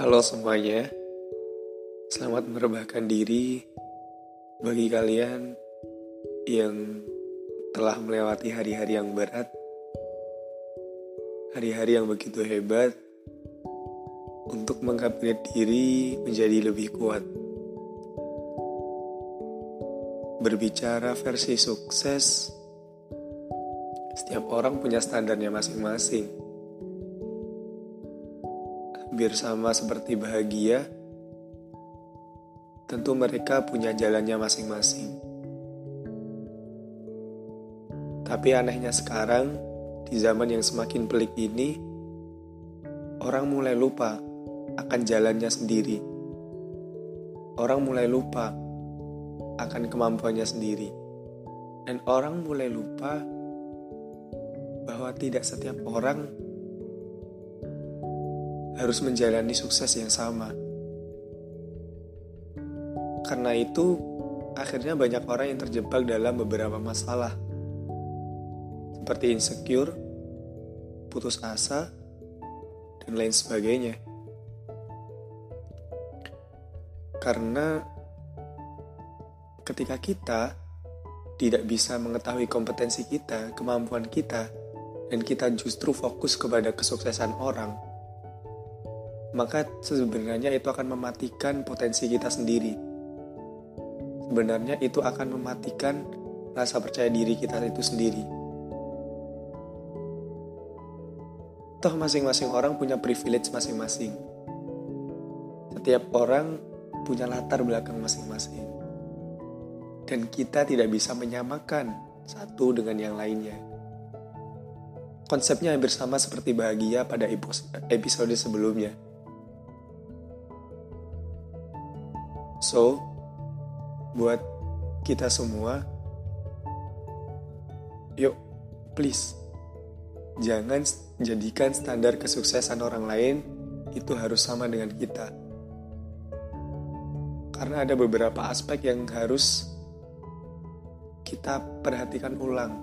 Halo semuanya, selamat merebahkan diri bagi kalian yang telah melewati hari-hari yang berat, hari-hari yang begitu hebat untuk mengupgrade diri menjadi lebih kuat. Berbicara versi sukses, setiap orang punya standarnya masing-masing hampir sama seperti bahagia, tentu mereka punya jalannya masing-masing. Tapi anehnya sekarang, di zaman yang semakin pelik ini, orang mulai lupa akan jalannya sendiri. Orang mulai lupa akan kemampuannya sendiri. Dan orang mulai lupa bahwa tidak setiap orang harus menjalani sukses yang sama. Karena itu, akhirnya banyak orang yang terjebak dalam beberapa masalah, seperti insecure, putus asa, dan lain sebagainya. Karena ketika kita tidak bisa mengetahui kompetensi kita, kemampuan kita, dan kita justru fokus kepada kesuksesan orang, maka sebenarnya itu akan mematikan potensi kita sendiri. Sebenarnya itu akan mematikan rasa percaya diri kita itu sendiri. Toh masing-masing orang punya privilege masing-masing. Setiap orang punya latar belakang masing-masing. Dan kita tidak bisa menyamakan satu dengan yang lainnya. Konsepnya hampir sama seperti bahagia pada episode sebelumnya So, buat kita semua, yuk, please, jangan jadikan standar kesuksesan orang lain itu harus sama dengan kita. Karena ada beberapa aspek yang harus kita perhatikan ulang.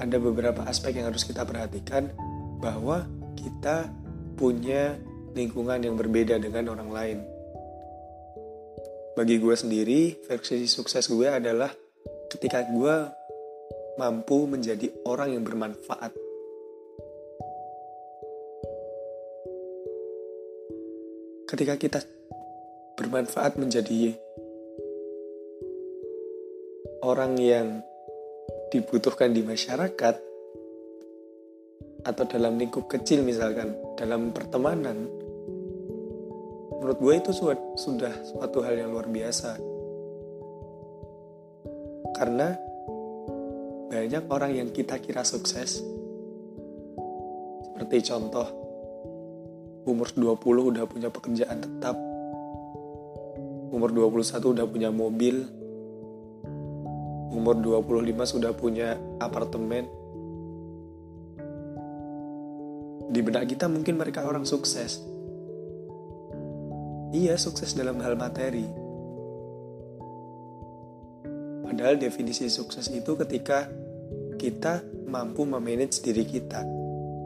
Ada beberapa aspek yang harus kita perhatikan bahwa kita punya lingkungan yang berbeda dengan orang lain bagi gue sendiri versi sukses gue adalah ketika gue mampu menjadi orang yang bermanfaat. Ketika kita bermanfaat menjadi orang yang dibutuhkan di masyarakat atau dalam lingkup kecil misalkan dalam pertemanan menurut gue itu sudah suatu hal yang luar biasa. Karena banyak orang yang kita kira sukses. Seperti contoh umur 20 udah punya pekerjaan tetap. Umur 21 udah punya mobil. Umur 25 sudah punya apartemen. Di benak kita mungkin mereka orang sukses Iya, sukses dalam hal materi. Padahal definisi sukses itu ketika kita mampu memanage diri kita.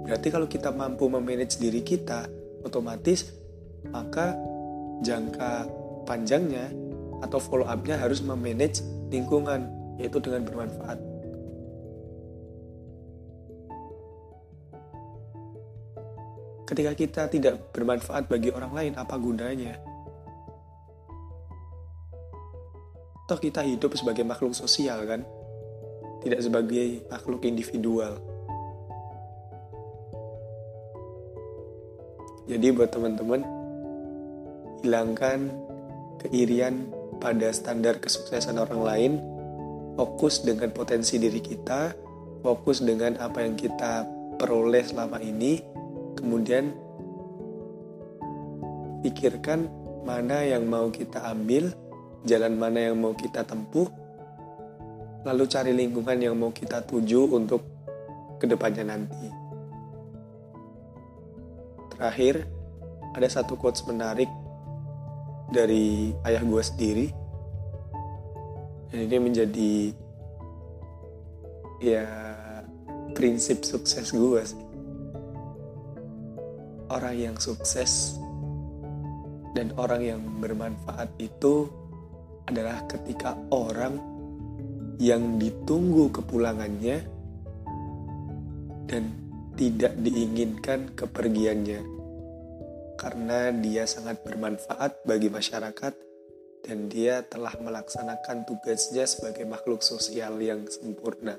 Berarti kalau kita mampu memanage diri kita, otomatis maka jangka panjangnya atau follow up-nya harus memanage lingkungan, yaitu dengan bermanfaat. Ketika kita tidak bermanfaat bagi orang lain, apa gunanya? Toh kita hidup sebagai makhluk sosial kan? Tidak sebagai makhluk individual. Jadi buat teman-teman, hilangkan keirian pada standar kesuksesan orang lain, fokus dengan potensi diri kita, fokus dengan apa yang kita peroleh selama ini, Kemudian pikirkan mana yang mau kita ambil, jalan mana yang mau kita tempuh, lalu cari lingkungan yang mau kita tuju untuk ke depannya nanti. Terakhir, ada satu quotes menarik dari ayah gue sendiri. Dan ini menjadi ya prinsip sukses gue sih orang yang sukses Dan orang yang bermanfaat itu adalah ketika orang yang ditunggu kepulangannya dan tidak diinginkan kepergiannya karena dia sangat bermanfaat bagi masyarakat dan dia telah melaksanakan tugasnya sebagai makhluk sosial yang sempurna.